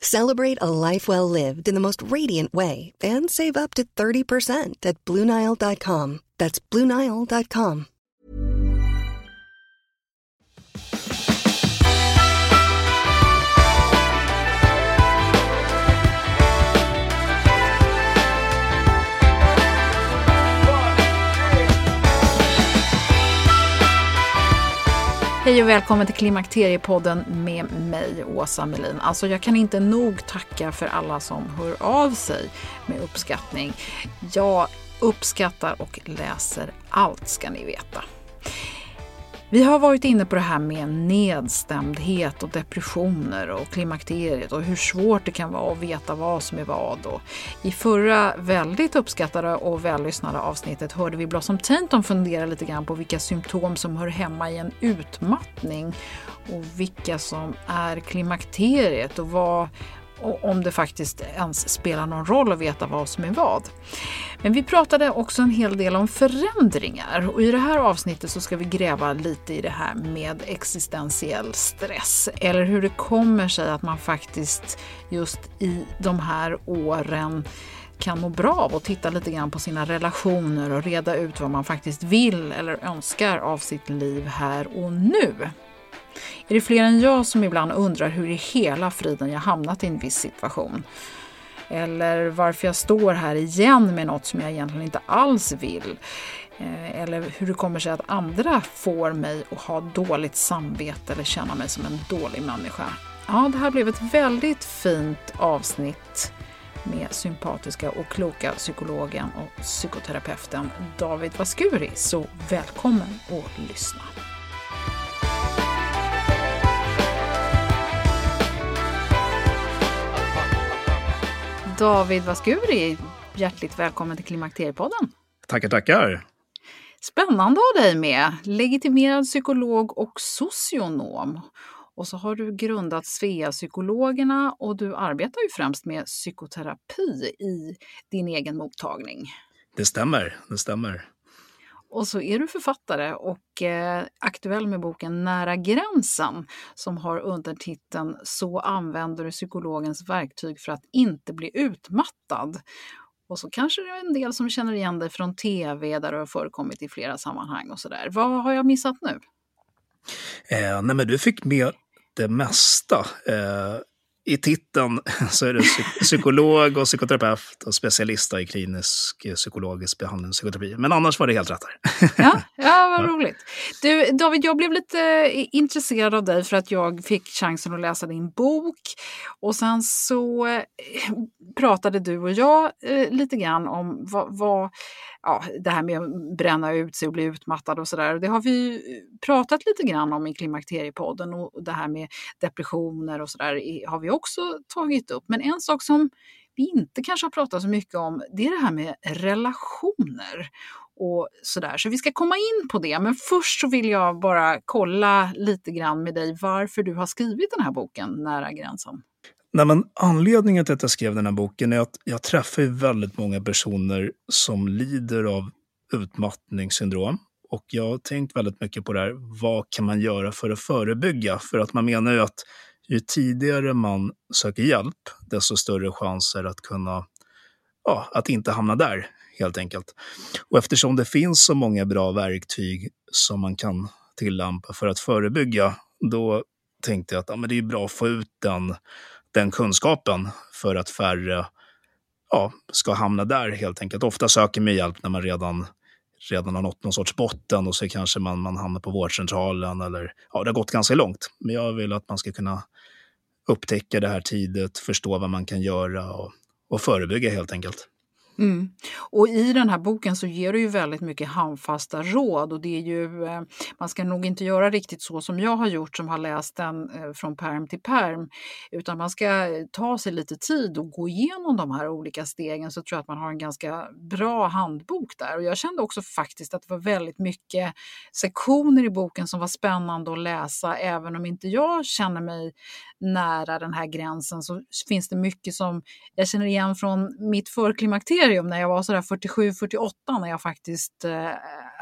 Celebrate a life well lived in the most radiant way and save up to 30% at BlueNile.com. That's BlueNile.com. Hej och välkommen till Klimakteriepodden med mig, Åsa Melin. Alltså jag kan inte nog tacka för alla som hör av sig med uppskattning. Jag uppskattar och läser allt ska ni veta. Vi har varit inne på det här med nedstämdhet och depressioner och klimakteriet och hur svårt det kan vara att veta vad som är vad. Och I förra väldigt uppskattade och vällyssnade avsnittet hörde vi Blossom Tainton fundera lite grann på vilka symptom som hör hemma i en utmattning och vilka som är klimakteriet och vad och om det faktiskt ens spelar någon roll att veta vad som är vad. Men vi pratade också en hel del om förändringar och i det här avsnittet så ska vi gräva lite i det här med existentiell stress eller hur det kommer sig att man faktiskt just i de här åren kan må bra av att titta lite grann på sina relationer och reda ut vad man faktiskt vill eller önskar av sitt liv här och nu. Är det fler än jag som ibland undrar hur i hela friden jag hamnat i en viss situation? Eller varför jag står här igen med något som jag egentligen inte alls vill? Eh, eller hur det kommer sig att andra får mig att ha dåligt samvete eller känna mig som en dålig människa. Ja, det här blev ett väldigt fint avsnitt med sympatiska och kloka psykologen och psykoterapeuten David Vaskuri. Så välkommen att lyssna! David Vaskuri, hjärtligt välkommen till Klimakteriepodden. Tackar, tackar. Spännande att ha dig med. Legitimerad psykolog och socionom. Och så har du grundat Svea-psykologerna och du arbetar ju främst med psykoterapi i din egen mottagning. Det stämmer, det stämmer. Och så är du författare och eh, aktuell med boken Nära gränsen som har undertiteln Så använder du psykologens verktyg för att inte bli utmattad. Och så kanske det är en del som känner igen dig från tv där du har förekommit i flera sammanhang och sådär. Vad har jag missat nu? Eh, nej men du fick med det mesta. Eh, i titeln så är du psykolog och psykoterapeut och specialist i klinisk psykologisk behandling och psykoterapi. Men annars var det helt rätt här. Ja, ja vad roligt. Du, David, jag blev lite intresserad av dig för att jag fick chansen att läsa din bok. Och sen så eh, pratade du och jag eh, lite grann om vad, vad ja, det här med att bränna ut sig och bli utmattad och sådär. Det har vi eh, pratat lite grann om i Klimakteriepodden och det här med depressioner och sådär har vi också tagit upp. Men en sak som vi inte kanske har pratat så mycket om, det är det här med relationer och sådär. Så vi ska komma in på det. Men först så vill jag bara kolla lite grann med dig varför du har skrivit den här boken, Nära gränsen. Nej, men anledningen till att jag skrev den här boken är att jag träffar väldigt många personer som lider av utmattningssyndrom. Och jag har tänkt väldigt mycket på det här, vad kan man göra för att förebygga? För att man menar ju att ju tidigare man söker hjälp, desto större chanser att kunna, ja, att inte hamna där helt enkelt. Och eftersom det finns så många bra verktyg som man kan tillämpa för att förebygga, då tänkte jag att ja, men det är bra att få ut den den kunskapen för att färre ja, ska hamna där helt enkelt. Ofta söker man hjälp när man redan, redan har nått någon sorts botten och så kanske man, man hamnar på vårdcentralen eller ja, det har gått ganska långt. Men jag vill att man ska kunna upptäcka det här tidigt, förstå vad man kan göra och, och förebygga helt enkelt. Mm. Och i den här boken så ger du ju väldigt mycket handfasta råd och det är ju, eh, man ska nog inte göra riktigt så som jag har gjort som har läst den eh, från perm till perm, utan man ska eh, ta sig lite tid och gå igenom de här olika stegen så tror jag att man har en ganska bra handbok där. Och jag kände också faktiskt att det var väldigt mycket sektioner i boken som var spännande att läsa, även om inte jag känner mig nära den här gränsen så finns det mycket som jag känner igen från mitt förklimakterium när jag var sådär 47-48 när jag faktiskt eh,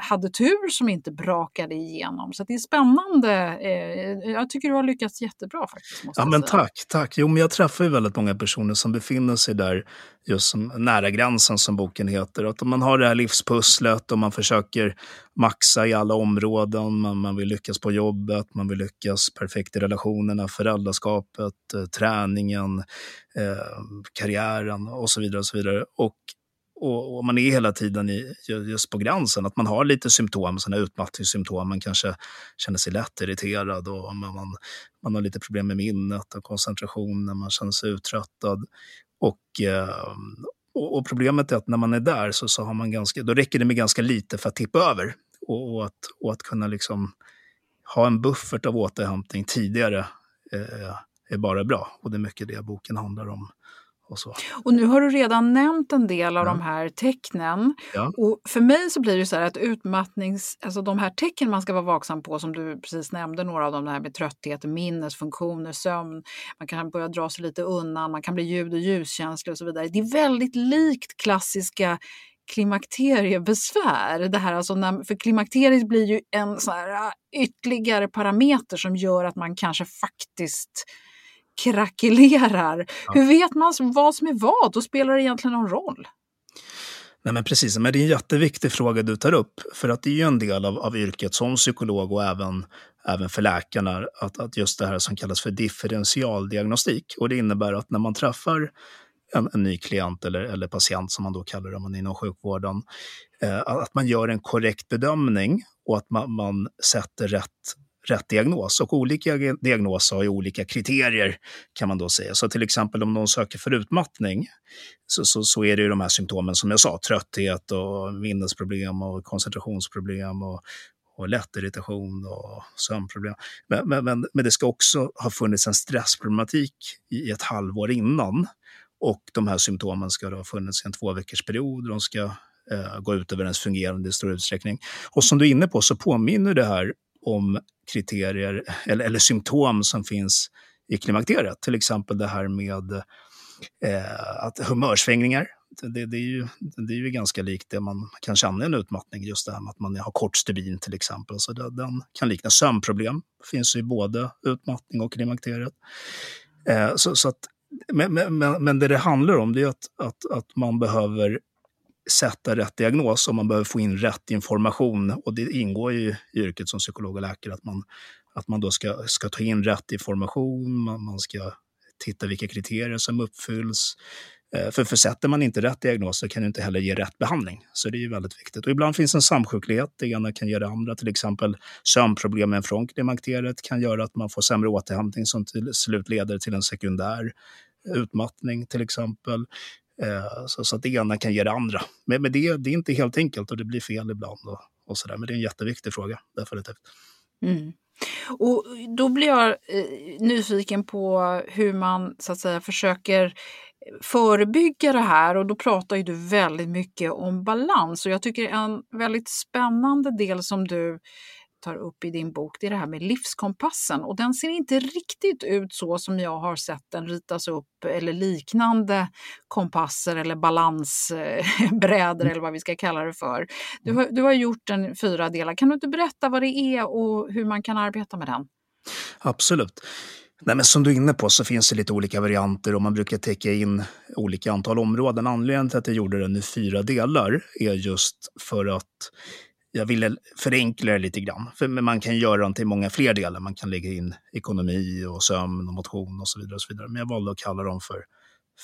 hade tur som inte brakade igenom. Så det är spännande. Eh, jag tycker du har lyckats jättebra faktiskt. ja, men tack, tack. Jo, men jag träffar ju väldigt många personer som befinner sig där just som nära gränsen som boken heter. Att om man har det här livspusslet och man försöker maxa i alla områden, man, man vill lyckas på jobbet, man vill lyckas perfekt i relationerna, föräldraskapet, eh, träningen, eh, karriären och så vidare. Och så vidare. Och och, och, man är hela tiden i, just på gränsen, att man har lite symptom, sådana utmattningssymptom. Man kanske känner sig lätt irriterad och man, man har lite problem med minnet och koncentrationen, man känner sig uttröttad. Och, eh, och, och, problemet är att när man är där så, så har man ganska, då räcker det med ganska lite för att tippa över. Och, och att, och att kunna liksom ha en buffert av återhämtning tidigare eh, är bara bra. Och det är mycket det boken handlar om. Och, så. och nu har du redan nämnt en del av ja. de här tecknen. Ja. Och för mig så blir det så här att utmattnings, alltså de här tecken man ska vara vaksam på som du precis nämnde, några av dem, det här med trötthet, minnesfunktioner, sömn, man kan börja dra sig lite undan, man kan bli ljud och ljuskänslig och så vidare. Det är väldigt likt klassiska klimakteriebesvär. Det här alltså när, för klimakteriet blir ju en sån här äh, ytterligare parameter som gör att man kanske faktiskt krackelerar. Ja. Hur vet man vad som är vad? Då spelar det egentligen någon roll? Nej, men precis, men det är en jätteviktig fråga du tar upp, för att det är ju en del av, av yrket som psykolog och även, även för läkarna, att, att just det här som kallas för differentialdiagnostik. Och det innebär att när man träffar en, en ny klient eller, eller patient, som man då kallar det om man är inom sjukvården, eh, att man gör en korrekt bedömning och att man, man sätter rätt rätt diagnos. Och olika diagnoser har ju olika kriterier kan man då säga. Så till exempel om någon söker för utmattning så, så, så är det ju de här symptomen som jag sa, trötthet och minnesproblem och koncentrationsproblem och, och lättirritation och sömnproblem. Men, men, men, men, det ska också ha funnits en stressproblematik i ett halvår innan. Och de här symptomen ska ha funnits i en två veckors period. De ska eh, gå ut över ens fungerande i stor utsträckning. Och som du är inne på så påminner det här om kriterier eller, eller symptom som finns i klimakteriet. Till exempel det här med eh, att humörsvängningar. Det, det, är ju, det är ju ganska likt det man kan känna i en utmattning, just det här med att man har kort stubin till exempel. Så det, den kan likna sömnproblem, finns i både utmattning och klimakteriet. Eh, så, så att, men, men, men det det handlar om det är att, att, att man behöver sätta rätt diagnos och man behöver få in rätt information. Och det ingår ju i yrket som psykolog och läkare att man, att man då ska, ska ta in rätt information, man, man ska titta vilka kriterier som uppfylls. Eh, för, för sätter man inte rätt diagnos så kan du inte heller ge rätt behandling. Så det är ju väldigt viktigt. Och ibland finns en samsjuklighet, det ena kan göra det andra. Till exempel sömnproblem med från klimakteriet kan göra att man får sämre återhämtning som till slut leder till en sekundär utmattning till exempel. Eh, så, så att det ena kan ge det andra. Men, men det, det är inte helt enkelt och det blir fel ibland. Och, och så där. Men det är en jätteviktig fråga, definitivt. Mm. Och då blir jag eh, nyfiken på hur man så att säga försöker förebygga det här och då pratar ju du väldigt mycket om balans och jag tycker en väldigt spännande del som du tar upp i din bok, det är det här med livskompassen. Och den ser inte riktigt ut så som jag har sett den ritas upp eller liknande kompasser eller balansbrädor eller vad vi ska kalla det för. Du har, du har gjort den fyra delar. Kan du inte berätta vad det är och hur man kan arbeta med den? Absolut. Nej, men som du är inne på så finns det lite olika varianter och man brukar täcka in olika antal områden. Anledningen till att jag gjorde den i fyra delar är just för att jag ville förenkla det lite grann. För man kan göra det till många fler delar. Man kan lägga in ekonomi och sömn och motion och så vidare. Och så vidare. Men jag valde att kalla dem för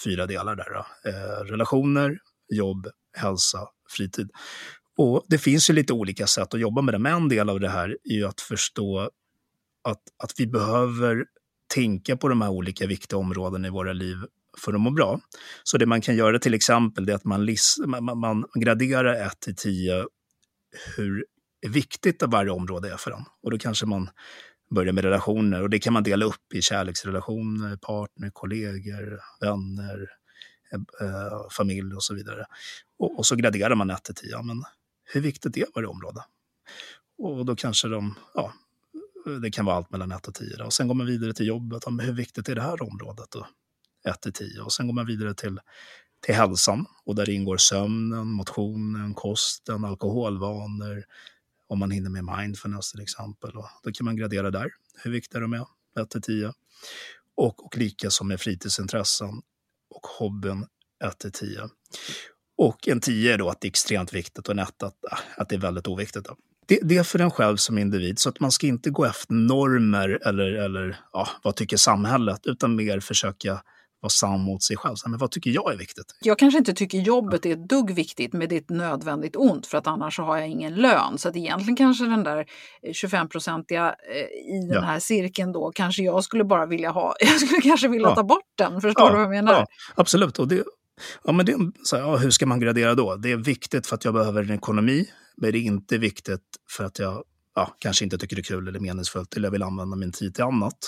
fyra delar där. Eh, relationer, jobb, hälsa, fritid. Och Det finns ju lite olika sätt att jobba med det, men en del av det här är ju att förstå att, att vi behöver tänka på de här olika viktiga områdena i våra liv för att må bra. Så det man kan göra till exempel är att man, list, man, man graderar 1 till 10 hur viktigt varje område är för en. Och då kanske man börjar med relationer och det kan man dela upp i kärleksrelationer, partner, kollegor, vänner, eh, eh familj och så vidare. Och, och, så graderar man 1 till 10. Men hur viktigt är varje område? Och då kanske de, ja, det kan vara allt mellan 1 och 10. Och sen går man vidare till jobbet. Hur viktigt är det här området? Då? 1 till 10. Och sen går man vidare till, till hälsan och där ingår sömnen, motionen, kosten, alkoholvanor, om man hinner med mindfulness till exempel. Och då kan man gradera där. Hur viktiga de är, 1 till 10. Och, och lika som med fritidsintressen och hobbyn 1 till 10. Och en 10 är då att det är extremt viktigt och en 1 att, att det är väldigt oviktigt. Då. Det, det, är för en själv som individ, så att man ska inte gå efter normer eller, eller ja, vad tycker samhället, utan mer försöka vara sann mot sig själv. Men vad tycker jag är viktigt? Jag kanske inte tycker jobbet är ett dugg viktigt, men det är ett nödvändigt ont för att annars har jag ingen lön. Så att egentligen kanske den där 25-procentiga eh, i den ja. här cirkeln då, kanske jag skulle bara vilja ha, jag skulle kanske vilja ja. ta bort den. Förstår ja. du vad jag menar? Absolut. Och det, ja, men det, så här, ja, hur ska man gradera då? Det är viktigt för att jag behöver en ekonomi, men det är inte viktigt för att jag ja, kanske inte tycker det är kul eller meningsfullt eller jag vill använda min tid till annat.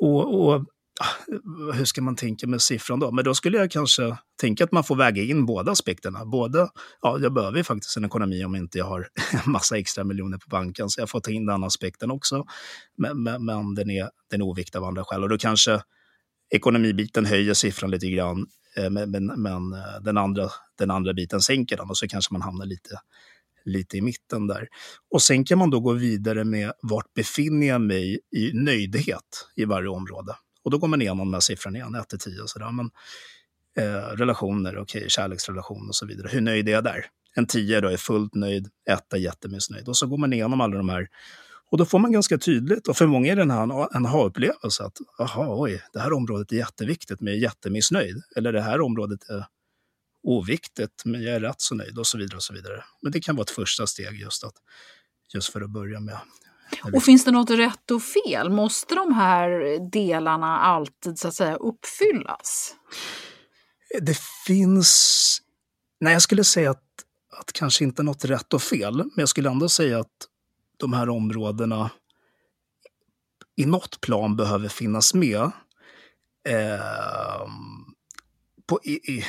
Och, och Ah, hur ska man tänka med siffran då? Men då skulle jag kanske tänka att man får väga in båda aspekterna. Både, ja, jag behöver ju faktiskt en ekonomi om inte jag har en massa extra miljoner på banken, så jag får ta in den aspekten också. Men, men, men den, är, den är oviktig av andra skäl. Och då kanske ekonomibiten höjer siffran lite grann, eh, men, men, men eh, den, andra, den andra biten sänker den och så kanske man hamnar lite, lite i mitten där. Och sen kan man då gå vidare med vart befinner jag mig i nöjdhet i varje område. Och då går man igenom de här siffrorna igen, 1 till 10 och sådär. Men, eh, relationer, okej, okay, kärleksrelation och så vidare. Hur nöjd är jag där? En 10 då är fullt nöjd, 1 är jättemissnöjd. Och så går man igenom alla de här och då får man ganska tydligt, och för många är det här en aha-upplevelse, att aha, oj, det här området är jätteviktigt, men jag är jättemissnöjd. Eller det här området är oviktigt, men jag är rätt så nöjd och så vidare. och så vidare. Men det kan vara ett första steg just, att, just för att börja med och finns det något rätt och fel? Måste de här delarna alltid så att säga uppfyllas? Det finns... Nej, jag skulle säga att, att kanske inte något rätt och fel, men jag skulle ändå säga att de här områdena i något plan behöver finnas med eh, på, i, i,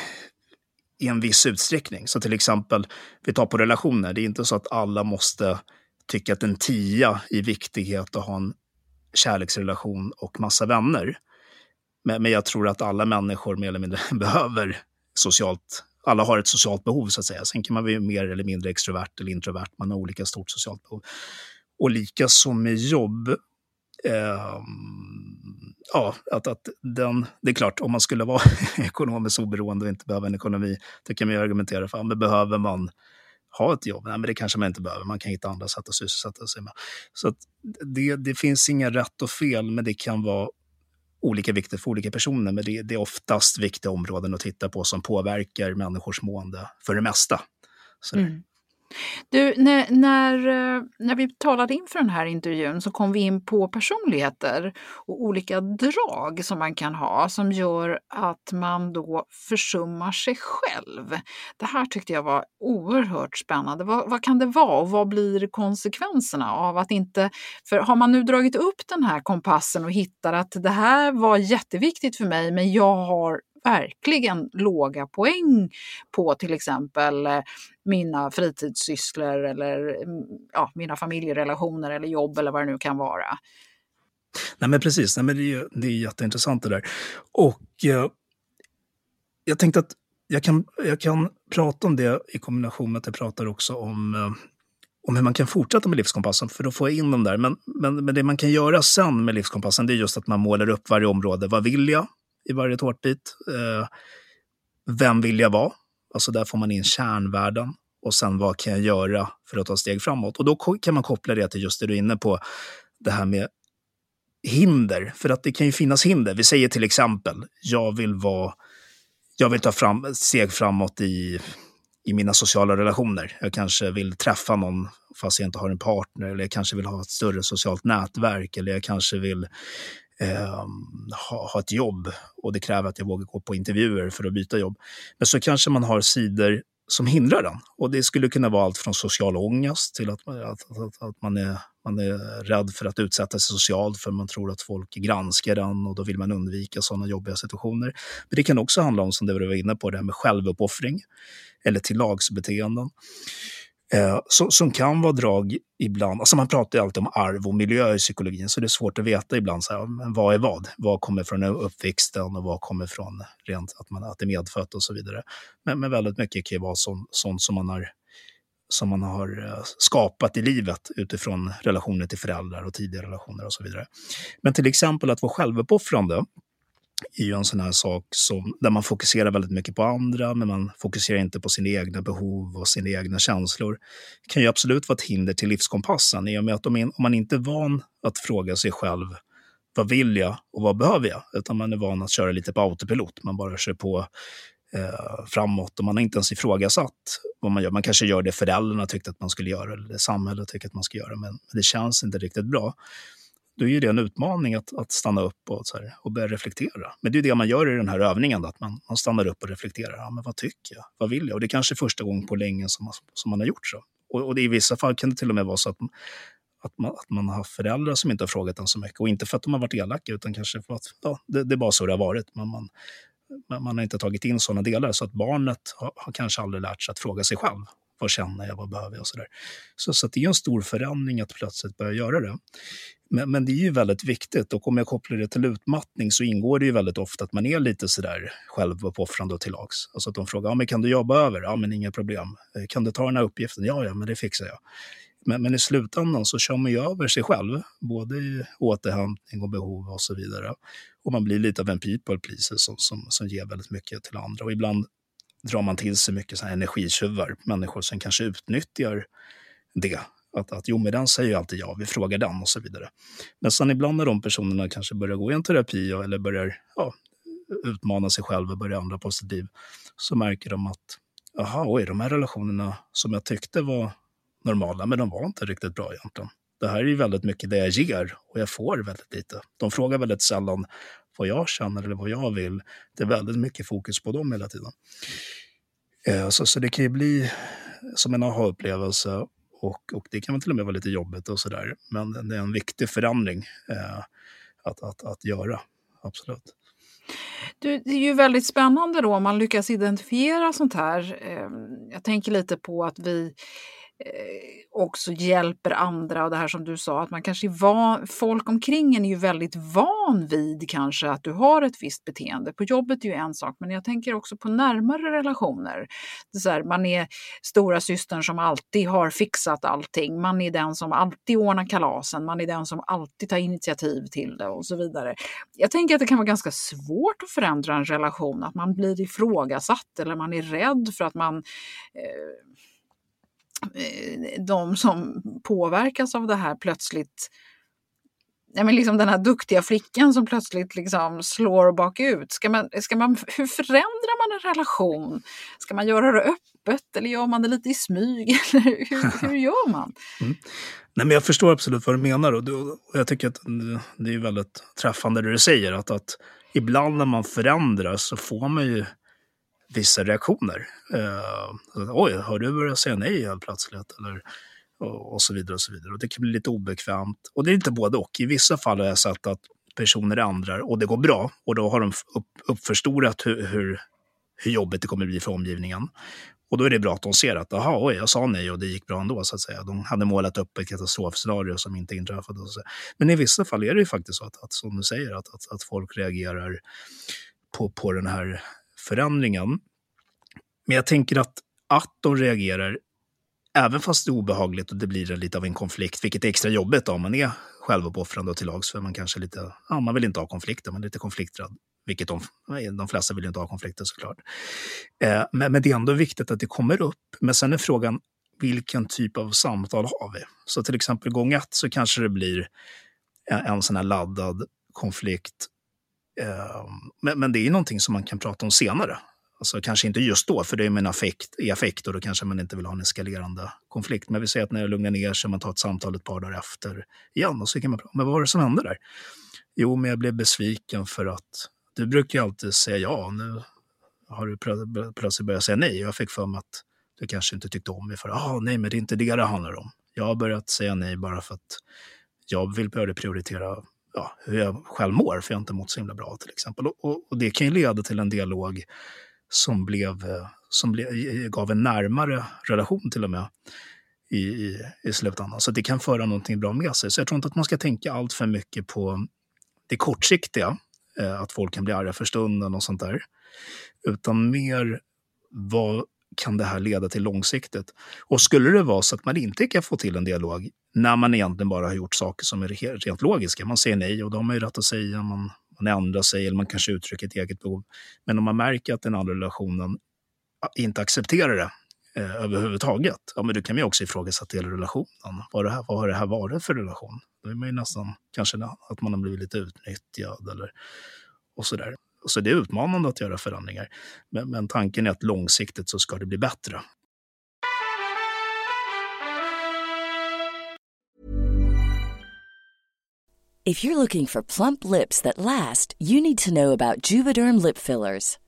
i, en viss utsträckning. Så till exempel, vi tar på relationer, det är inte så att alla måste tycka att en tia i viktighet att ha en kärleksrelation och massa vänner. Men, men jag tror att alla människor mer eller mindre behöver socialt alla har ett socialt behov så att säga. Sen kan man bli mer eller mindre extrovert eller introvert. Man har olika stort socialt behov. Och lika som med jobb. Eh, ja, att, att den, det är klart, om man skulle vara ekonomiskt oberoende och inte behöva en ekonomi, då kan man ju argumentera för men behöver man ha ett jobb? Nej, men det kanske man inte behöver. Man kan hitta andra sätt att sysselsätta sig med. Så det, det finns inga rätt och fel, men det kan vara olika viktigt för olika personer. Men det, det är oftast viktiga områden att titta på som påverkar människors mående för det mesta. Mm. Du, när, när, eh, när vi talade inför den här intervjun så kom vi in på personligheter och olika drag som man kan ha som gör att man då försummar sig själv. Det här tyckte jag var oerhört spännande. Vad, vad kan det vara och vad blir konsekvenserna av att inte... För har man nu dragit upp den här kompassen och hittar att det här var jätteviktigt för mig men jag har verkligen låga poäng på till exempel eh, mina fritidssysslor eller mm, ja, mina familjerelationer eller jobb eller vad det nu kan vara. Nej men precis, Nej, men det, är, det är jätteintressant det där. Och eh, jag tänkte att jag kan, jag kan prata om det i kombination med att jag pratar också om, eh, om hur man kan fortsätta med livskompassen, för då får jag in dem där. Men, men, men det man kan göra sen med livskompassen, det är just att man målar upp varje område. Vad vill jag? I varje tårtbit. Eh, vem vill jag vara? Alltså där får man in kärnvärden. Och sen vad kan jag göra för att ta steg framåt? Och då kan man koppla det till just det du är inne på, det här med hinder. För att det kan ju finnas hinder. Vi säger till exempel, jag vill vara jag vill ta fram, steg framåt i, i mina sociala relationer. Jag kanske vill träffa någon fast jag inte har en partner, eller jag kanske vill ha ett större socialt nätverk, eller jag kanske vill eh, ha, ha ett jobb och det kräver att jag vågar gå på intervjuer för att byta jobb. Men så kanske man har sidor som hindrar den. Och det skulle kunna vara allt från social ångest till att, att, att, att, man, är, man är rädd för att utsätta sig socialt för man tror att folk granskar den och då vill man undvika sådana jobbiga situationer. Men det kan också handla om, som du var inne på, det här med självuppoffring eller till lagsbeteenden. Eh, som, som kan vara drag ibland, alltså man pratar ju alltid om arv och miljö i psykologin, så det är svårt att veta ibland så här, men vad är vad? Vad kommer från uppväxten och vad kommer från rent att, man, att det är medfött och så vidare. Men, men väldigt mycket kan ju vara sånt, sånt som man har som man har eh, skapat i livet utifrån relationer till föräldrar och tidigare relationer och så vidare. Men till exempel att vara självuppoffrande är ju en sån här sak som, där man fokuserar väldigt mycket på andra, men man fokuserar inte på sina egna behov och sina egna känslor. Det kan ju absolut vara ett hinder till livskompassen i och med att om man inte är van att fråga sig själv vad vill jag och vad behöver jag? Utan man är van att köra lite på autopilot. Man bara kör på eh, framåt och man har inte ens ifrågasatt vad man gör. Man kanske gör det föräldrarna tyckte att man skulle göra eller det samhället tycker att man ska göra, men det känns inte riktigt bra då är det en utmaning att, att stanna upp och, så här, och börja reflektera. Men det är det man gör i den här övningen, då, att man, man stannar upp och reflekterar. Ja, men vad tycker jag? Vad vill jag? Och det är kanske är första gången på länge som man, som man har gjort så. Och, och i vissa fall kan det till och med vara så att, att, man, att man har föräldrar som inte har frågat en så mycket. Och inte för att de har varit elaka, utan kanske för att ja, det, det är bara så det har varit. Men man, man har inte tagit in sådana delar. Så att barnet har, har kanske aldrig lärt sig att fråga sig själv vad känner jag, vad behöver jag och sådär. Så, så det är en stor förändring att plötsligt börja göra det. Men, men, det är ju väldigt viktigt och om jag kopplar det till utmattning så ingår det ju väldigt ofta att man är lite sådär självuppoffrande och till lags. Alltså att de frågar, ja, men kan du jobba över? Ja, men inga problem. Eh, kan du ta den här uppgiften? Ja, ja, men det fixar jag. Men, men i slutändan så kör man ju över sig själv, både i återhämtning och behov och så vidare. Och man blir lite av en people pleaser som, som, som ger väldigt mycket till andra. Och ibland drar man till sig mycket så här energitjuvar, människor som kanske utnyttjar det. Att, att jo, men den säger ju alltid ja, vi frågar den och så vidare. Men sen ibland när de personerna kanske börjar gå i en terapi eller börjar ja, utmana sig själva och börja ändra på sitt liv, så märker de att jaha, oj, de här relationerna som jag tyckte var normala, men de var inte riktigt bra egentligen. Det här är ju väldigt mycket det jag ger och jag får väldigt lite. De frågar väldigt sällan vad jag känner eller vad jag vill. Det är väldigt mycket fokus på dem hela tiden. Eh, så, så det kan ju bli som en aha-upplevelse och, och det kan till och med vara lite jobbigt och sådär. Men det är en viktig förändring eh, att, att, att göra, absolut. Du, det är ju väldigt spännande då om man lyckas identifiera sånt här. Eh, jag tänker lite på att vi Eh, också hjälper andra och det här som du sa att man kanske är van, folk omkring en är ju väldigt van vid kanske att du har ett visst beteende. På jobbet är ju en sak men jag tänker också på närmare relationer. Det är så här, man är stora systern som alltid har fixat allting. Man är den som alltid ordnar kalasen, man är den som alltid tar initiativ till det och så vidare. Jag tänker att det kan vara ganska svårt att förändra en relation, att man blir ifrågasatt eller man är rädd för att man eh, Eh, de som påverkas av det här plötsligt ja, men liksom den här duktiga flickan som plötsligt liksom slår bakut. Ska man, ska man, hur förändrar man en relation? Ska man göra det öppet eller gör man det lite i smyg? hur, hur gör man? Mm. Nej, men jag förstår absolut vad du menar och, jag tycker att det är väldigt träffande det du säger. Att, att ibland när man förändras så får man ju vissa reaktioner. Eh, alltså, Oj, har du börjat säga nej helt plötsligt? Eller, och, och, så vidare. och så vidare. Och Det kan bli lite obekvämt. Och det är inte både och. I vissa fall har jag sett att personer ändrar och det går bra. Och då har de upp, uppförstorat hur, hur, hur jobbigt det kommer bli för omgivningen. Och då är det bra att de ser att aha, oj, jag sa nej och det gick bra ändå. Så att säga. De hade målat upp ett katastrofscenario som inte inträffade. Och så. Men i vissa fall är det ju faktiskt så att, att som du säger, att, att, att folk reagerar på, på den här förändringen. Men jag tänker att, att de reagerar, även fast det är obehagligt och det blir lite av en konflikt, vilket är extra jobbigt om man är självuppoffrande och till lags, för man kanske lite, ja, man vill inte ha konflikter, man är lite konflikträdd. Vilket de, de flesta vill inte ha konflikter såklart. Eh, men, men det är ändå viktigt att det kommer upp. Men sen är frågan, vilken typ av samtal har vi? Så till exempel gång ett så kanske det blir en, en sån här laddad konflikt Ehm, men, men det är någonting som man kan prata om senare. Alltså kanske inte just då, för det är en affekt, i affekt och då kanske man inte vill ha en eskalerande konflikt. Men vi säger att när det lugnar ner sig, man tar ett samtal ett par dagar efter igen och så kan man prata. Men vad var det som hände där? Jo, men jag blev besviken för att du brukar ju alltid säga ja. Nu har du plötsligt börjat säga nej. Jag fick för mig att du kanske inte tyckte om mig för ah, nej, men det är inte det det handlar om. Jag har börjat säga nej bara för att jag vill börja prioritera ja, hur jag själv mår, för jag har inte mått så himla bra till exempel. Och, och det kan ju leda till en dialog som, blev, eh, som blev, gav en närmare relation till och med i, i, i slutändan. Så det kan föra någonting bra med sig. Så jag tror inte att man ska tänka allt för mycket på det kortsiktiga, eh, att folk kan bli arga för stunden och sånt där. Utan mer vad kan det här leda till långsiktigt? Och skulle det vara så att man inte kan få till en dialog när man egentligen bara har gjort saker som är rent logiska, man säger nej och då har man ju rätt att säga, man, man ändrar sig eller man kanske uttrycker ett eget behov. Men om man märker att den andra relationen inte accepterar det eh, överhuvudtaget, ja, men då kan man ju också ifrågasätta hela relationen. Vad, det här, vad har det här varit för relation? Då är man ju nästan kanske att man har blivit lite utnyttjad eller och sådär. Så det är utmanande att göra förändringar. Men, men tanken är att långsiktigt så ska det bli bättre. If you're looking for plump lips that last, you need to know about Juvederm lip fillers.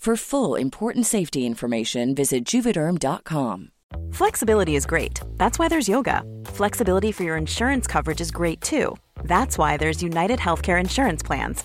For full important safety information, visit juvederm.com. Flexibility is great. That's why there's yoga. Flexibility for your insurance coverage is great too. That's why there's United Healthcare Insurance Plans.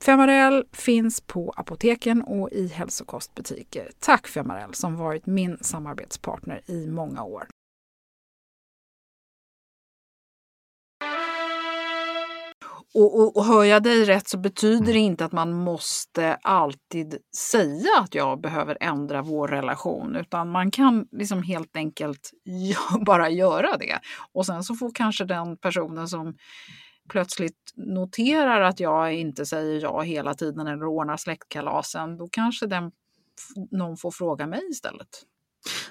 Femarel finns på apoteken och i hälsokostbutiker. Tack Femarel som varit min samarbetspartner i många år. Och, och, och, hör jag dig rätt så betyder det inte att man måste alltid säga att jag behöver ändra vår relation, utan man kan liksom helt enkelt bara göra det. Och sen så får kanske den personen som plötsligt noterar att jag inte säger ja hela tiden eller ordnar släktkalasen, då kanske den, någon får fråga mig istället.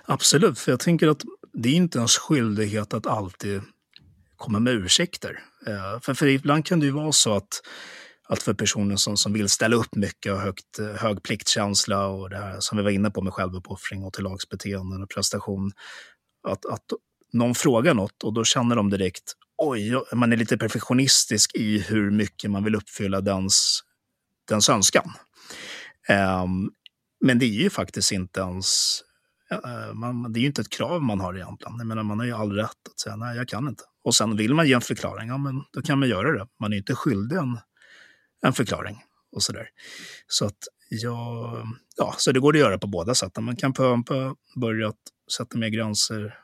Absolut, för jag tänker att det är inte ens skyldighet att alltid komma med ursäkter. Eh, för, för ibland kan det ju vara så att, att för personer som, som vill ställa upp mycket och högt, eh, hög pliktkänsla och det här som vi var inne på med självuppoffring och tillagsbeteenden och prestation, att, att någon frågar något och då känner de direkt oj, man är lite perfektionistisk i hur mycket man vill uppfylla dens, dens önskan. Um, men det är ju faktiskt inte ens uh, man, det är ju inte ett krav man har egentligen. Jag menar, man har ju all rätt att säga nej, jag kan inte. Och sen vill man ge en förklaring, ja men då kan man göra det. Man är inte skyldig en, en förklaring och sådär. Så att jag, ja, så det går att göra på båda sätten. Man kan på, på börja att sätta mer gränser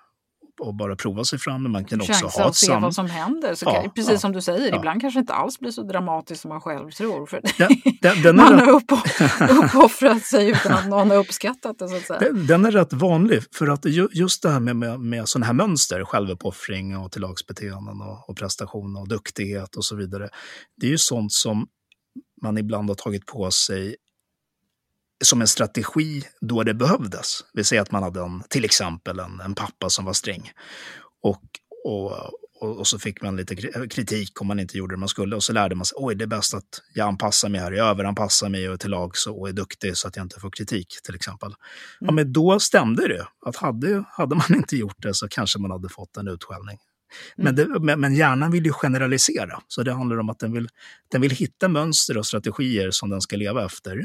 och bara prova sig fram. Man kan också ha se sam... vad som händer. Så Ja, kan, precis ja, som du säger, ja. ibland kanske inte alls blir så dramatiskt som man själv tror. För Den, den, den, man har uppo uppoffrat sig utan att någon har uppskattat det. Så att säga. den, den är rätt vanlig, för att ju, just det här med, med, med sådana här mönster, självuppoffring och tillagsbeteenden och, och prestation och duktighet och så vidare. Det är ju sånt som man ibland har tagit på sig som en strategi då det behövdes. Vi säger att man hade en, till exempel en, en pappa som var sträng. Och, och, och, och så fick man lite kri- kritik om man inte gjorde det man skulle. Och så lärde man sig, oj det är bäst att jag anpassar mig här, jag överanpassar mig och är till lags och är duktig så att jag inte får kritik till exempel. Ja, men då stämde det. Att hade, hade man inte gjort det så kanske man hade fått en utskällning. Men, det, men hjärnan vill ju generalisera, så det handlar om att den vill, den vill hitta mönster och strategier som den ska leva efter.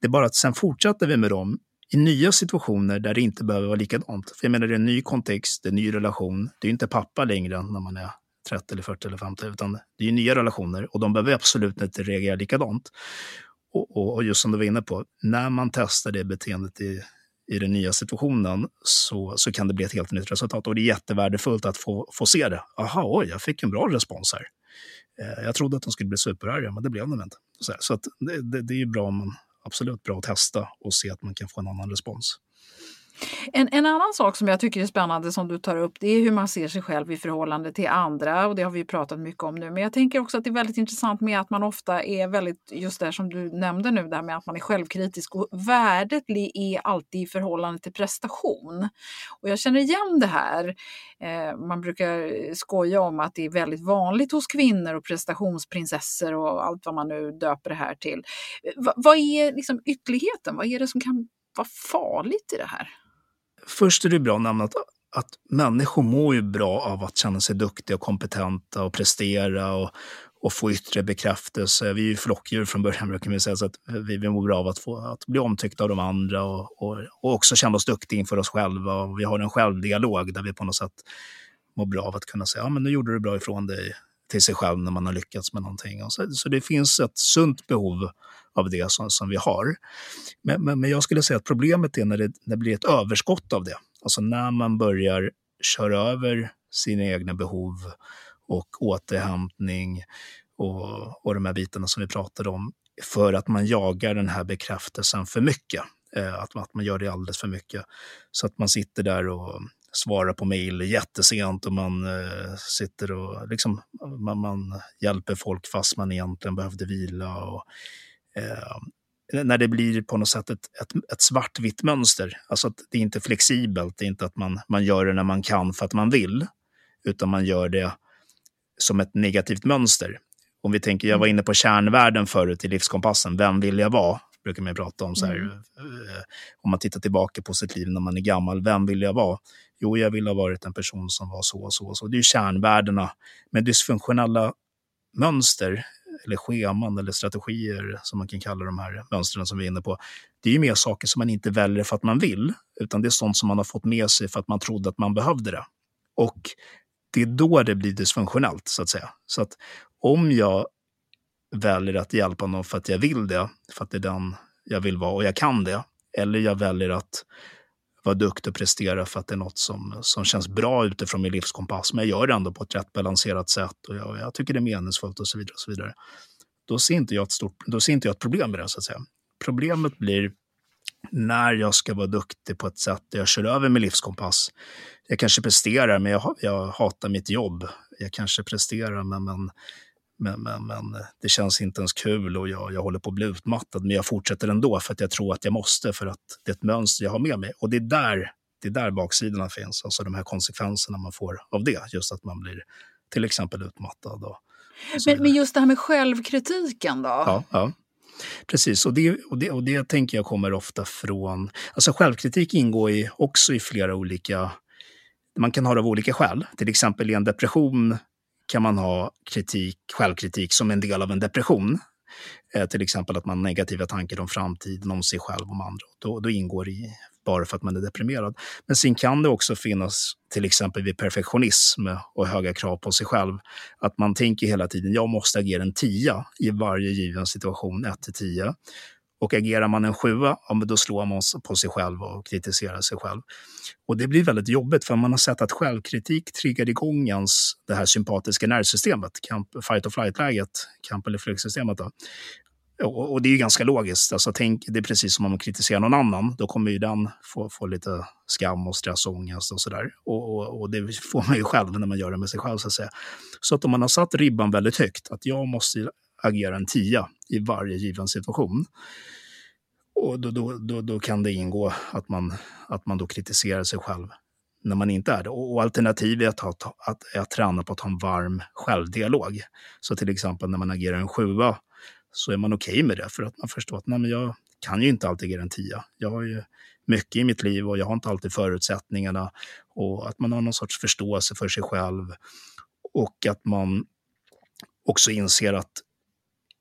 Det är bara att sen fortsätter vi med dem i nya situationer där det inte behöver vara likadant. För jag menar, det är en ny kontext, det är en ny relation. Det är ju inte pappa längre när man är 30 eller 40 eller 50, utan det är ju nya relationer och de behöver absolut inte reagera likadant. Och, och, och just som du var inne på, när man testar det beteendet i, i den nya situationen så, så kan det bli ett helt nytt resultat. Och det är jättevärdefullt att få, få se det. Aha, oj, jag fick en bra respons här. Eh, jag trodde att de skulle bli superarga, men det blev de inte. Så, så att det, det, det är ju bra om man, absolut bra att testa och se att man kan få en annan respons. En, en annan sak som jag tycker är spännande som du tar upp det är hur man ser sig själv i förhållande till andra och det har vi pratat mycket om nu. Men jag tänker också att det är väldigt intressant med att man ofta är väldigt, just det som du nämnde nu, där med att man är självkritisk och värdet är alltid i förhållande till prestation. Och jag känner igen det här. Eh, man brukar skoja om att det är väldigt vanligt hos kvinnor och prestationsprinsessor och allt vad man nu döper det här till. Eh, vad är liksom ytterligheten? Vad är det som kan vara farligt i det här? Först är det bra att nämna att, att människor mår ju bra av att känna sig duktiga och kompetenta och prestera och, och få yttre bekräftelse. Vi är ju flockdjur från början brukar vi säga, så att vi, vi mår bra av att, få, att bli omtyckta av de andra och, och, och också känna oss duktiga inför oss själva. Och vi har en självdialog där vi på något sätt mår bra av att kunna säga, ja men nu gjorde du bra ifrån dig till sig själv när man har lyckats med någonting. Och så, så det finns ett sunt behov av det som, som vi har. Men, men, men jag skulle säga att problemet är när det, när det blir ett överskott av det. Alltså när man börjar köra över sina egna behov och återhämtning och, och de här bitarna som vi pratade om för att man jagar den här bekräftelsen för mycket. Eh, att, att man gör det alldeles för mycket. Så att man sitter där och svarar på mejl jättesent och man eh, sitter och liksom, man, man hjälper folk fast man egentligen behövde vila. Och, eh, när det blir på något sätt ett, ett, ett svartvitt mönster. Alltså att det är inte flexibelt, det är inte att man, man gör det när man kan för att man vill, utan man gör det som ett negativt mönster. Om vi tänker, jag var inne på kärnvärden förut i livskompassen, vem vill jag vara? Brukar man prata om. Så här, eh, om man tittar tillbaka på sitt liv när man är gammal, vem vill jag vara? Jo, jag vill ha varit en person som var så och så och så. Det är kärnvärdena. Men dysfunktionella mönster, eller scheman eller strategier som man kan kalla de här mönstren som vi är inne på. Det är ju mer saker som man inte väljer för att man vill, utan det är sånt som man har fått med sig för att man trodde att man behövde det. Och det är då det blir dysfunktionellt, så att säga. Så att om jag väljer att hjälpa någon för att jag vill det, för att det är den jag vill vara och jag kan det, eller jag väljer att vara duktig och prestera för att det är något som, som känns bra utifrån min livskompass, men jag gör det ändå på ett rätt balanserat sätt och jag, jag tycker det är meningsfullt och så vidare. Och så vidare. Då, ser inte jag ett stort, då ser inte jag ett problem med det, så att säga. Problemet blir när jag ska vara duktig på ett sätt där jag kör över min livskompass. Jag kanske presterar, men jag, jag hatar mitt jobb. Jag kanske presterar, men, men men, men, men det känns inte ens kul och jag, jag håller på att bli utmattad. Men jag fortsätter ändå för att jag tror att jag måste, för att det är ett mönster jag har med mig. Och det är där, det är där baksidorna finns, alltså de här konsekvenserna man får av det. Just att man blir till exempel utmattad. Och, och men, men, just det här med självkritiken då? Ja, ja. Precis, och det, och, det, och det tänker jag kommer ofta från... Alltså självkritik ingår i, också i flera olika... Man kan ha det av olika skäl. Till exempel i en depression kan man ha kritik, självkritik som en del av en depression. Eh, till exempel att man har negativa tankar om framtiden, om sig själv, om andra. Då, då ingår det i, bara för att man är deprimerad. Men sen kan det också finnas, till exempel vid perfektionism och höga krav på sig själv, att man tänker hela tiden, jag måste agera en tia i varje given situation, 1 till 10. Och agerar man en sjua, ja, men då slår man på sig själv och kritiserar sig själv. Och det blir väldigt jobbigt för man har sett att självkritik triggar igång ens det här sympatiska nervsystemet, camp, fight or flight-läget, kamp eller flyktsystemet. Då. Och, och, det är ju ganska logiskt. Alltså, tänk, det är precis som om man kritiserar någon annan. Då kommer ju den få, få lite skam och stress och ångest och sådär. Och, och, och, det får man ju själv när man gör det med sig själv. Så att, säga. så att om man har satt ribban väldigt högt, att jag måste agera en tia i varje given situation. Och då, då, då, då kan det ingå att man, att man då kritiserar sig själv när man inte är det. Och alternativet är att, att, att träna på att ha en varm självdialog. Så till exempel när man agerar en sjua så är man okej okay med det för att man förstår att nej, men jag kan ju inte alltid agera en tia. Jag har ju mycket i mitt liv och jag har inte alltid förutsättningarna. Och att man har någon sorts förståelse för sig själv och att man också inser att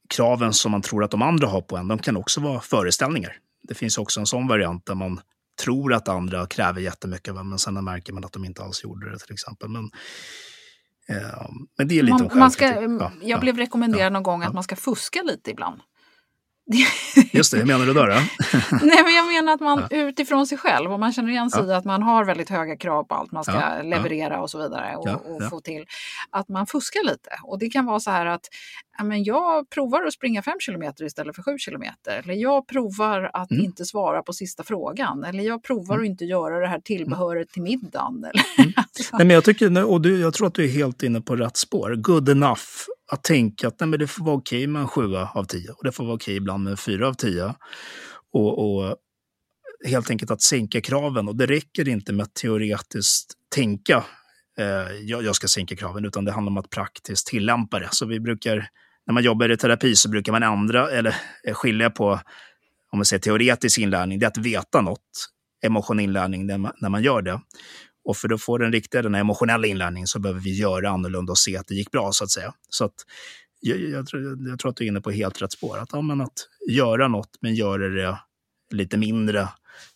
kraven som man tror att de andra har på en, de kan också vara föreställningar. Det finns också en sån variant där man tror att andra kräver jättemycket, men sen märker man att de inte alls gjorde det till exempel. Men, eh, men det är lite man, man ska, ja, Jag ja, blev rekommenderad ja, någon gång att man ska fuska lite ibland. Just det, hur menar du då? då? Nej, men jag menar att man utifrån sig själv, om man känner igen sig ja. att man har väldigt höga krav på allt man ska leverera och så vidare och, och få till, att man fuskar lite. Och det kan vara så här att men jag provar att springa 5 kilometer istället för 7 kilometer. Eller jag provar att mm. inte svara på sista frågan. Eller jag provar mm. att inte göra det här tillbehöret till middagen. Eller, mm. Nej, men jag, tycker, och du, jag tror att du är helt inne på rätt spår. Good enough att tänka att nej, men det får vara okej med en sjua av tio och det får vara okej ibland med en fyra av tio. Och, och, helt enkelt att sänka kraven. Och det räcker inte med att teoretiskt tänka eh, jag, jag ska sänka kraven, utan det handlar om att praktiskt tillämpa det. Så vi brukar, när man jobbar i terapi så brukar man ändra eller eh, skilja på om man säger teoretisk inlärning, det är att veta något, emotionell inlärning när man, när man gör det. Och för att få den riktiga, den emotionella inlärningen så behöver vi göra annorlunda och se att det gick bra så att säga. Så att jag, jag, tror, jag tror att du är inne på helt rätt spår. Att, ja, men att göra något, men göra det lite mindre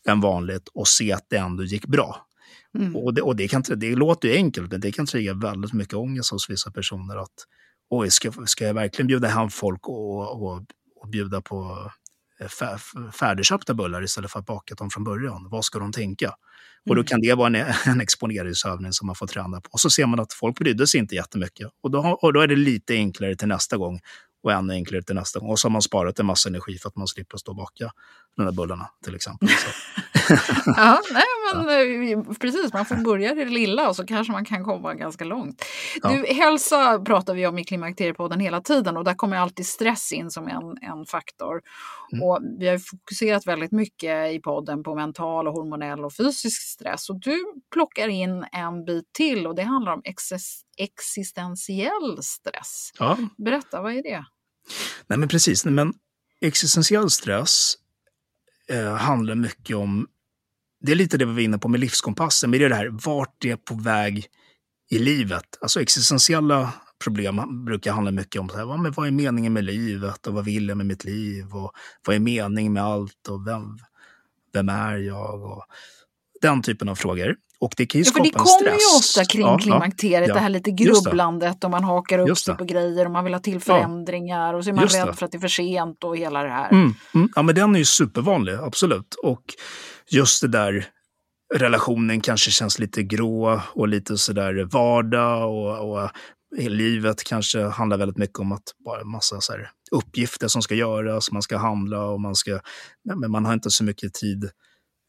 än vanligt och se att det ändå gick bra. Mm. Och, det, och det, kan, det låter ju enkelt, men det kan trigga väldigt mycket ångest hos vissa personer. att Oj, ska, ska jag verkligen bjuda hem folk och, och, och bjuda på färdigköpta bullar istället för att baka dem från början? Vad ska de tänka? Och då mm. kan det vara en, en exponeringsövning som man får träna på. Och så ser man att folk brydde sig inte jättemycket. Och då, och då är det lite enklare till nästa gång och ännu enklare till nästa gång. Och så har man sparat en massa energi för att man slipper stå och baka de där bullarna till exempel. ja, nej, men. Eh, precis, man får börja i det lilla och så kanske man kan komma ganska långt. Ja. Du, hälsa pratar vi om i Klimakteriepodden hela tiden och där kommer alltid stress in som en, en faktor. Mm. Och vi har fokuserat väldigt mycket i podden på mental, och hormonell och fysisk stress. Och du plockar in en bit till och det handlar om existentiell stress. Ja. Berätta, vad är det? Nej, men precis. Men existentiell stress eh, handlar mycket om, det är lite det vi var inne på med livskompassen, men det är det här vart det är på väg i livet. Alltså existentiella problem brukar handla mycket om så här, vad, vad är meningen med livet och vad vill jag med mitt liv och vad är meningen med allt och vem, vem är jag och den typen av frågor. Och det kan ju ja, skapa en stress. Det kommer ju ofta kring ja, klimakteriet, ja, det här lite grubblandet och man hakar upp sig på grejer och man vill ha till förändringar och så är man rädd för att det är för sent och hela det här. Mm, mm. Ja, men den är ju supervanlig, absolut. Och just det där relationen kanske känns lite grå och lite sådär vardag och, och livet kanske handlar väldigt mycket om att bara massa så uppgifter som ska göras, man ska handla och man ska, men man har inte så mycket tid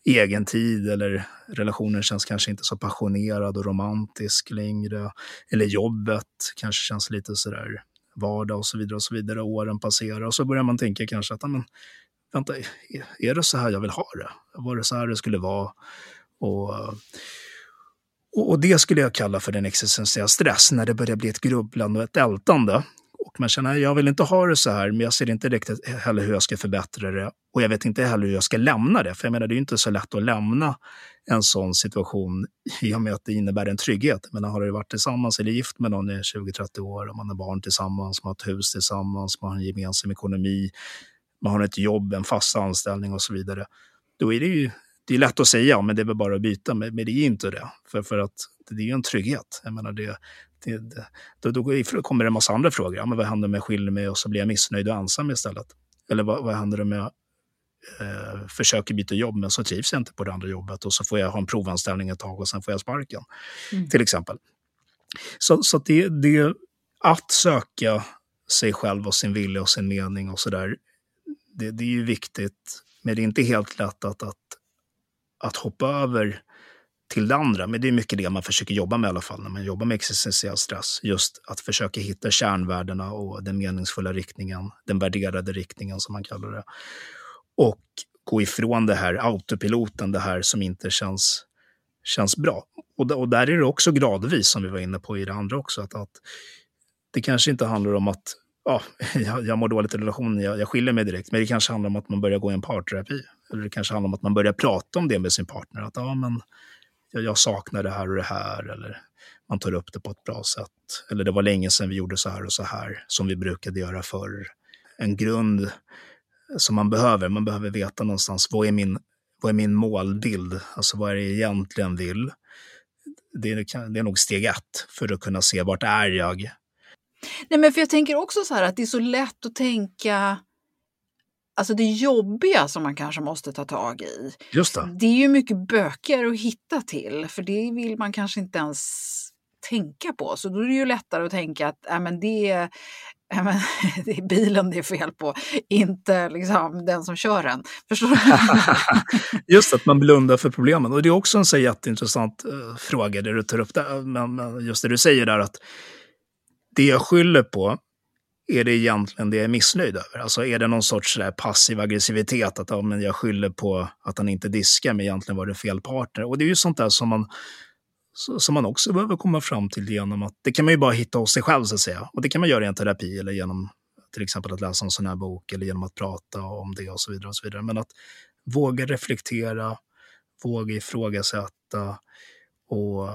egen tid eller relationen känns kanske inte så passionerad och romantisk längre. Eller jobbet kanske känns lite sådär vardag och så vidare och så vidare. Åren passerar och så börjar man tänka kanske att, men, vänta, är det så här jag vill ha det? Var det så här det skulle vara? Och, och det skulle jag kalla för den existentiella stress, när det börjar bli ett grubblande och ett ältande och man känner att jag vill inte ha det så här, men jag ser inte riktigt heller hur jag ska förbättra det. Och jag vet inte heller hur jag ska lämna det. För jag menar, det är inte så lätt att lämna en sån situation i och med att det innebär en trygghet. Men har du varit tillsammans eller gift med någon i 20-30 år, och man har barn tillsammans, man har ett hus tillsammans, man har en gemensam ekonomi, man har ett jobb, en fast anställning och så vidare. Då är det ju det är lätt att säga, men det är väl bara att byta. Men, men det är inte det. För, för att det är ju en trygghet. Jag menar, det, det, då, då kommer det en massa andra frågor. Ja, men vad händer om jag skiljer mig och så blir jag missnöjd och ensam istället? Eller vad, vad händer med eh, försöker byta jobb men så trivs jag inte på det andra jobbet och så får jag ha en provanställning ett tag och sen får jag sparken. Mm. Till exempel. Så, så det, det, att söka sig själv och sin vilja och sin mening och sådär, det, det är ju viktigt. Men det är inte helt lätt att, att, att hoppa över till det andra. Men det är mycket det man försöker jobba med i alla fall när man jobbar med existentiell stress. Just att försöka hitta kärnvärdena och den meningsfulla riktningen, den värderade riktningen som man kallar det. Och gå ifrån det här autopiloten, det här som inte känns, känns bra. Och, och där är det också gradvis, som vi var inne på i det andra också, att, att det kanske inte handlar om att ja, jag, jag mår dåligt i relationen, jag, jag skiljer mig direkt. Men det kanske handlar om att man börjar gå i en parterapi. Eller det kanske handlar om att man börjar prata om det med sin partner. Att ja, men jag, jag saknar det här och det här. Eller man tar upp det på ett bra sätt. Eller det var länge sedan vi gjorde så här och så här, som vi brukade göra förr. En grund som man behöver. Man behöver veta någonstans, vad är min, vad är min målbild? Alltså vad är det jag egentligen vill? Det är, det är nog steg ett för att kunna se vart är jag? Nej, men för jag tänker också så här att det är så lätt att tänka Alltså det jobbiga som man kanske måste ta tag i. Just det. det är ju mycket böcker att hitta till, för det vill man kanske inte ens tänka på. Så då är det ju lättare att tänka att äh, men det, är, äh, men, det är bilen det är fel på, inte liksom, den som kör den. Förstår du? Just att man blundar för problemen. Och det är också en så jätteintressant uh, fråga, det du tar upp där, men just det du säger där att det jag skyller på är det egentligen det jag är missnöjd över? Alltså är det någon sorts passiv aggressivitet, att ja, men jag skyller på att han inte diskar, men egentligen var det fel partner. Och det är ju sånt där som man, som man också behöver komma fram till genom att, det kan man ju bara hitta hos sig själv så att säga. Och det kan man göra i en terapi eller genom till exempel att läsa en sån här bok eller genom att prata om det och så vidare. Och så vidare. Men att våga reflektera, våga ifrågasätta och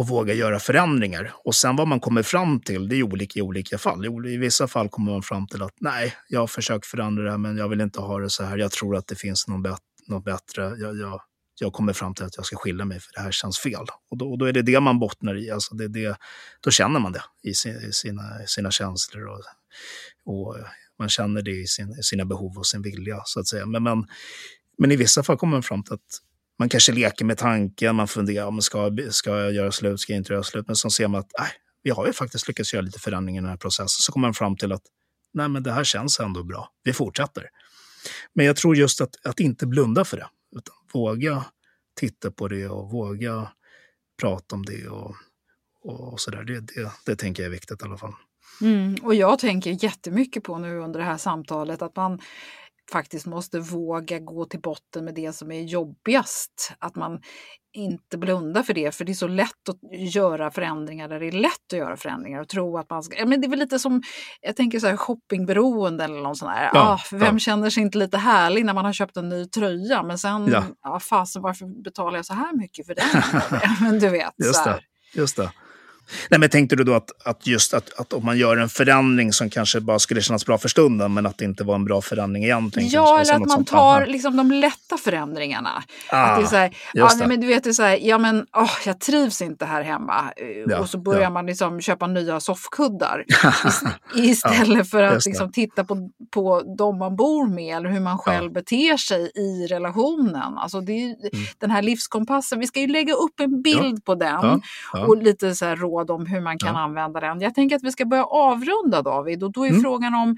och våga göra förändringar. Och sen vad man kommer fram till, det är olika i olika fall. I vissa fall kommer man fram till att nej, jag har försökt förändra det, här, men jag vill inte ha det så här. Jag tror att det finns något, bet något bättre. Jag, jag, jag kommer fram till att jag ska skilja mig för det här känns fel. Och då, och då är det det man bottnar i. Alltså det, det, då känner man det i, sin, i sina, sina känslor. Och, och man känner det i sin, sina behov och sin vilja, så att säga. Men, men, men i vissa fall kommer man fram till att man kanske leker med tanken, man funderar, om ska, ska jag göra slut, ska jag inte göra slut? Men så ser man att nej, vi har ju faktiskt lyckats göra lite förändringar i den här processen. Så kommer man fram till att nej, men det här känns ändå bra, vi fortsätter. Men jag tror just att, att inte blunda för det, utan våga titta på det och våga prata om det och, och sådär. Det, det, det tänker jag är viktigt i alla fall. Mm, och jag tänker jättemycket på nu under det här samtalet att man faktiskt måste våga gå till botten med det som är jobbigast. Att man inte blundar för det, för det är så lätt att göra förändringar där det är lätt att göra förändringar och tro att man ska... Ja, men det är väl lite som, jag tänker så här shoppingberoende eller något sånt där. Ja, ah, vem ja. känner sig inte lite härlig när man har köpt en ny tröja men sen, ja. ah, fasen varför betalar jag så här mycket för den? men du vet. Just det. Just det. Nej, men tänkte du då att, att just att, att om man gör en förändring som kanske bara skulle kännas bra för stunden, men att det inte var en bra förändring egentligen? Ja, eller att man tar liksom de lätta förändringar. Ah, att det är så här, ja, nej, men du vet, det är så här, ja men oh, jag trivs inte här hemma. Ja, och så börjar ja. man liksom köpa nya soffkuddar istället för att liksom titta på, på de man bor med eller hur man själv beter sig i relationen. Alltså det är, mm. Den här livskompassen, vi ska ju lägga upp en bild på den och lite så här råd råd om hur man kan ja. använda den. Jag tänker att vi ska börja avrunda David och då är mm. frågan om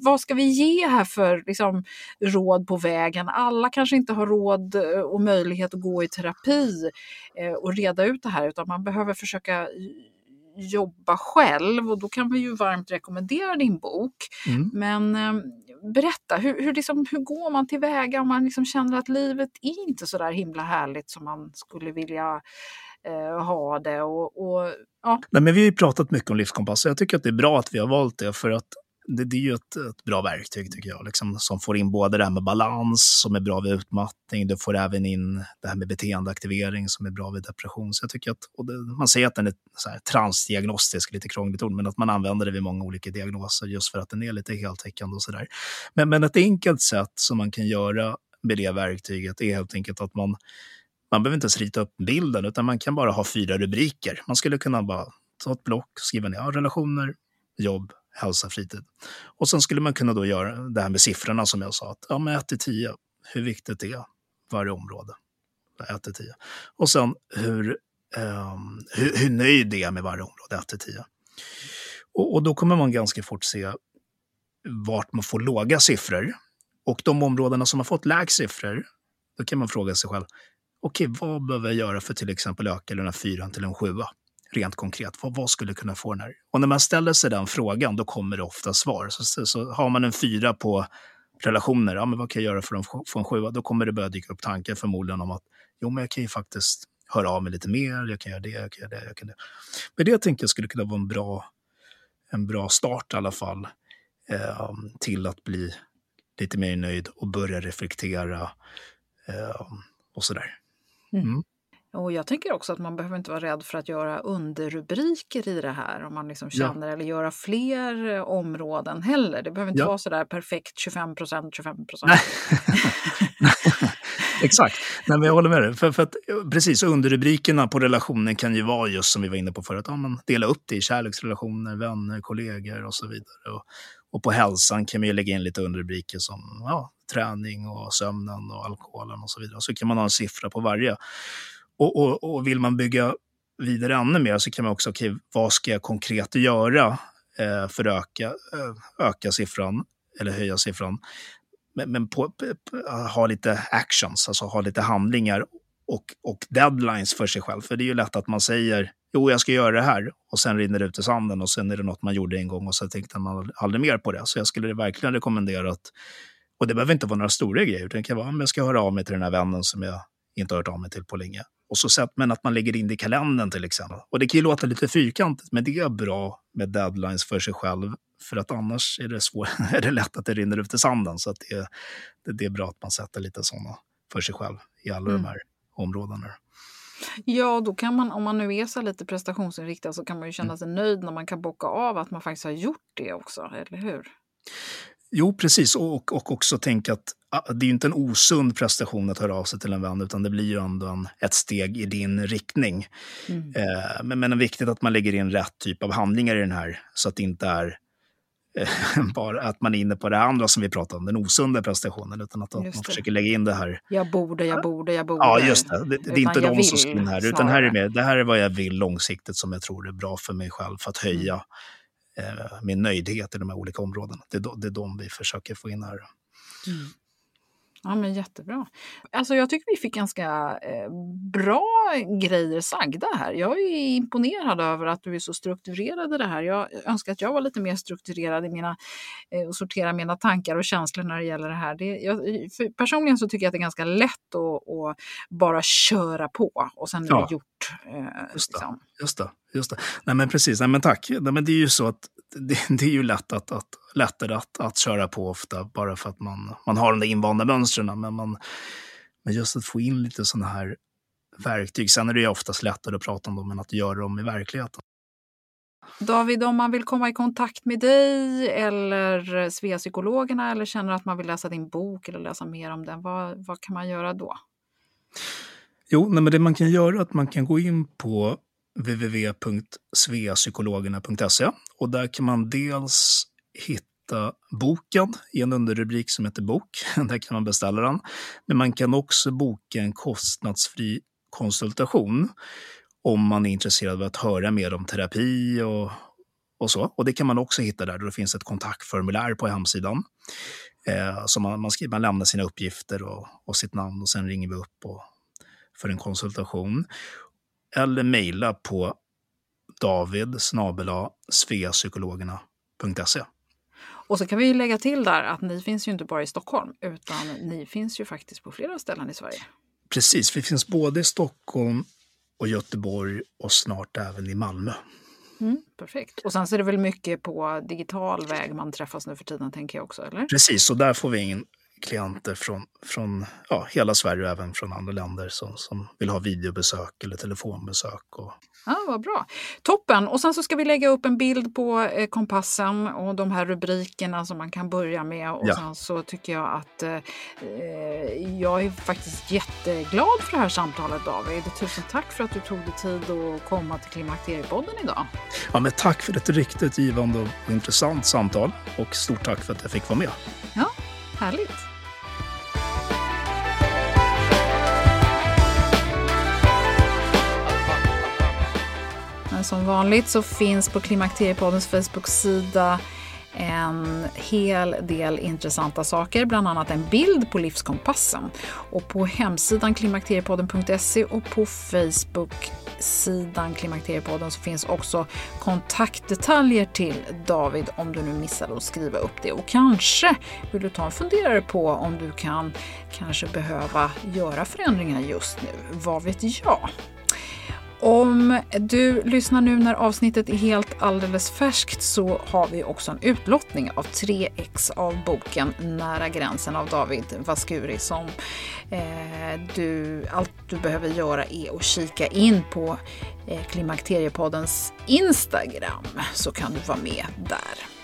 vad ska vi ge här för liksom, råd på vägen? Alla kanske inte har råd eh, och möjlighet att gå i terapi eh, och reda ut det här utan man behöver försöka jobba själv och då kan vi ju varmt rekommendera din bok. Mm. Men eh, berätta, hur, hur, liksom, hur går man tillväga om man liksom känner att livet är inte så där himla härligt som man skulle vilja eh, ha det. Och, och, ja. Nej, men vi har ju pratat mycket om livskompass och jag tycker att det är bra att vi har valt det för att det, det är ju ett, ett, bra verktyg tycker jag, liksom, som får in både det här med balans som är bra vid utmattning, du får även in det här med beteendeaktivering som är bra vid depression. Så jag tycker att, det, man säger att den är så här, transdiagnostisk, lite krångligt ord, men att man använder det vid många olika diagnoser just för att den är lite heltäckande och sådär. Men, men ett enkelt sätt som man kan göra med det verktyget är helt enkelt att man man behöver inte ens rita upp bilden, utan man kan bara ha fyra rubriker. Man skulle kunna bara ta ett block, skriva ner ja, relationer, jobb, hälsa, fritid. Och sen skulle man kunna då göra det här med siffrorna som jag sa, att ja, men 1 till 10, hur viktigt det är varje område? 1 till 10. Och sen hur, um, hur, hur nöjd är med varje område, 1 till 10. Och, och då kommer man ganska fort se vart man får låga siffror. Och de områdena som har fått lägst siffror, då kan man fråga sig själv, okej, okay, vad behöver jag göra för till exempel öka den här fyran till en sjua? Rent konkret, vad, vad skulle kunna få den här? Och när man ställer sig den frågan, då kommer det ofta svar. Så, så, så har man en fyra på relationer, ja, men vad kan jag göra för att få en sjua? Då kommer det börja dyka upp tankar förmodligen om att jo, men jag kan ju faktiskt höra av mig lite mer, jag kan göra det, jag kan göra det, jag kan det. Men det tänker jag skulle kunna vara en bra, en bra start i alla fall eh, till att bli lite mer nöjd och börja reflektera eh, och sådär. Mm. mm. Och jag tänker också att man behöver inte vara rädd för att göra underrubriker i det här om man liksom känner, ja. eller göra fler eh, områden heller. Det behöver inte ja. vara så där perfekt 25 procent, 25 procent. Exakt, Nej, men jag håller med dig. För, för att, precis, underrubrikerna på relationen kan ju vara just som vi var inne på förut, ja, man delar upp det i kärleksrelationer, vänner, kollegor och så vidare. Och, och på hälsan kan man ju lägga in lite underrubriker som ja, träning och sömnen och alkoholen och så vidare. Så kan man ha en siffra på varje. Och, och, och vill man bygga vidare ännu mer så kan man också, okej, okay, vad ska jag konkret göra eh, för att öka, eh, öka siffran eller höja siffran? Men, men på, på, ha lite actions, alltså ha lite handlingar och, och deadlines för sig själv. För det är ju lätt att man säger jo, jag ska göra det här och sen rinner det ut i sanden och sen är det något man gjorde en gång och så tänkte man aldrig mer på det. Så jag skulle verkligen rekommendera att, och det behöver inte vara några stora grejer, utan det kan vara om jag ska höra av mig till den här vännen som jag inte har hört av mig till på länge. Och så sett, men att man lägger in det i kalendern till exempel. Och det kan ju låta lite fyrkantigt, men det är bra med deadlines för sig själv. För att annars är det, svår, är det lätt att det rinner ut i sanden. Så att det, det, det är bra att man sätter lite sådana för sig själv i alla mm. de här områdena. Ja, då kan man, om man nu är så lite prestationsinriktad så kan man ju känna mm. sig nöjd när man kan bocka av att man faktiskt har gjort det också, eller hur? Jo, precis. Och, och också tänka att ah, det är ju inte en osund prestation att höra av sig till en vän, utan det blir ju ändå en, ett steg i din riktning. Mm. Eh, men, men det är viktigt att man lägger in rätt typ av handlingar i den här, så att det inte är bara att man är inne på det andra som vi pratade om, den osunda prestationen, utan att, man försöker lägga in det här. Jag borde, jag borde, jag borde. Ja, just det. Det, det är inte de som ska in här, utan här är med, det här är vad jag vill långsiktigt som jag tror är bra för mig själv för att höja eh, Eh, min nöjdhet i de här olika områdena. Det, det är de vi försöker få in här. Mm. Ja, men jättebra. Alltså, jag tycker vi fick ganska eh, bra grejer sagda här. Jag är imponerad över att du är så strukturerad i det här. Jag önskar att jag var lite mer strukturerad i mina, eh, och sortera mina tankar och känslor när det gäller det här. Det, jag, personligen så tycker jag att det är ganska lätt att, att bara köra på och sen är ja. det gjort. Eh, just, det, liksom. just det. Just det. Nej, men precis. Nej, men tack. Nej, men det är ju så att det, det är ju lätt att, att, lättare att, att köra på ofta bara för att man, man har de där invanda mönstren. Men, man, men just att få in lite sådana här verktyg. Sen är det ju oftast lättare att prata om dem än att göra dem i verkligheten. David, om man vill komma i kontakt med dig eller Sveapsykologerna eller känner att man vill läsa din bok eller läsa mer om den, vad, vad kan man göra då? Jo, nej, men det man kan göra är att man kan gå in på www.sveapsykologerna.se och där kan man dels hitta boken i en underrubrik som heter bok. Där kan man beställa den. Men man kan också boka en kostnadsfri konsultation om man är intresserad av att höra mer om terapi och, och så. Och det kan man också hitta där, då det finns ett kontaktformulär på hemsidan. Eh, så man, man, skriver, man lämnar sina uppgifter och, och sitt namn och sen ringer vi upp och, för en konsultation eller mejla på david sveapsykologerna.se. Och så kan vi lägga till där att ni finns ju inte bara i Stockholm utan ni finns ju faktiskt på flera ställen i Sverige. Precis, vi finns både i Stockholm och Göteborg och snart även i Malmö. Mm, perfekt. Och sen så är det väl mycket på digital väg man träffas nu för tiden tänker jag också, eller? Precis, och där får vi in klienter från, från ja, hela Sverige och även från andra länder som, som vill ha videobesök eller telefonbesök. Och... Ja, vad bra. Toppen! Och sen så ska vi lägga upp en bild på eh, kompassen och de här rubrikerna som man kan börja med. Och ja. sen så tycker jag att eh, eh, jag är faktiskt jätteglad för det här samtalet David. Tusen tack för att du tog dig tid att komma till Klimakteriepodden idag. Ja, men tack för ett riktigt givande och intressant samtal och stort tack för att jag fick vara med. Ja, härligt. Som vanligt så finns på Klimakteriepoddens Facebook-sida en hel del intressanta saker, bland annat en bild på livskompassen. Och på hemsidan klimakteriepodden.se och på Facebook sidan Klimakteriepodden så finns också kontaktdetaljer till David om du nu missade att skriva upp det. Och kanske vill du ta en funderare på om du kan kanske behöva göra förändringar just nu. Vad vet jag? Om du lyssnar nu när avsnittet är helt alldeles färskt så har vi också en utlottning av 3 ex av boken Nära gränsen av David Vaskuri som eh, du, allt du behöver göra är att kika in på eh, Klimakteriepoddens Instagram så kan du vara med där.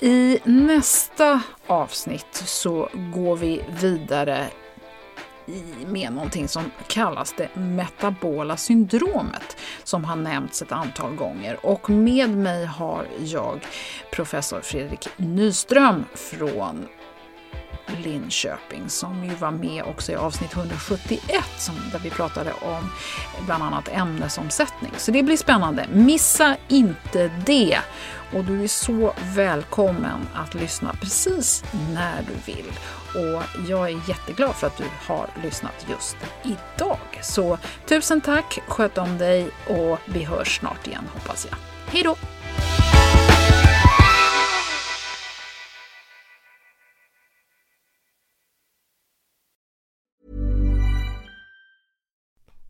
I nästa avsnitt så går vi vidare med någonting som kallas det metabola syndromet som har nämnts ett antal gånger. Och med mig har jag professor Fredrik Nyström från Linköping som ju var med också i avsnitt 171 som, där vi pratade om bland annat ämnesomsättning. Så det blir spännande. Missa inte det! Och du är så välkommen att lyssna precis när du vill. Och jag är jätteglad för att du har lyssnat just idag. Så tusen tack, sköt om dig och vi hörs snart igen hoppas jag. Hej då!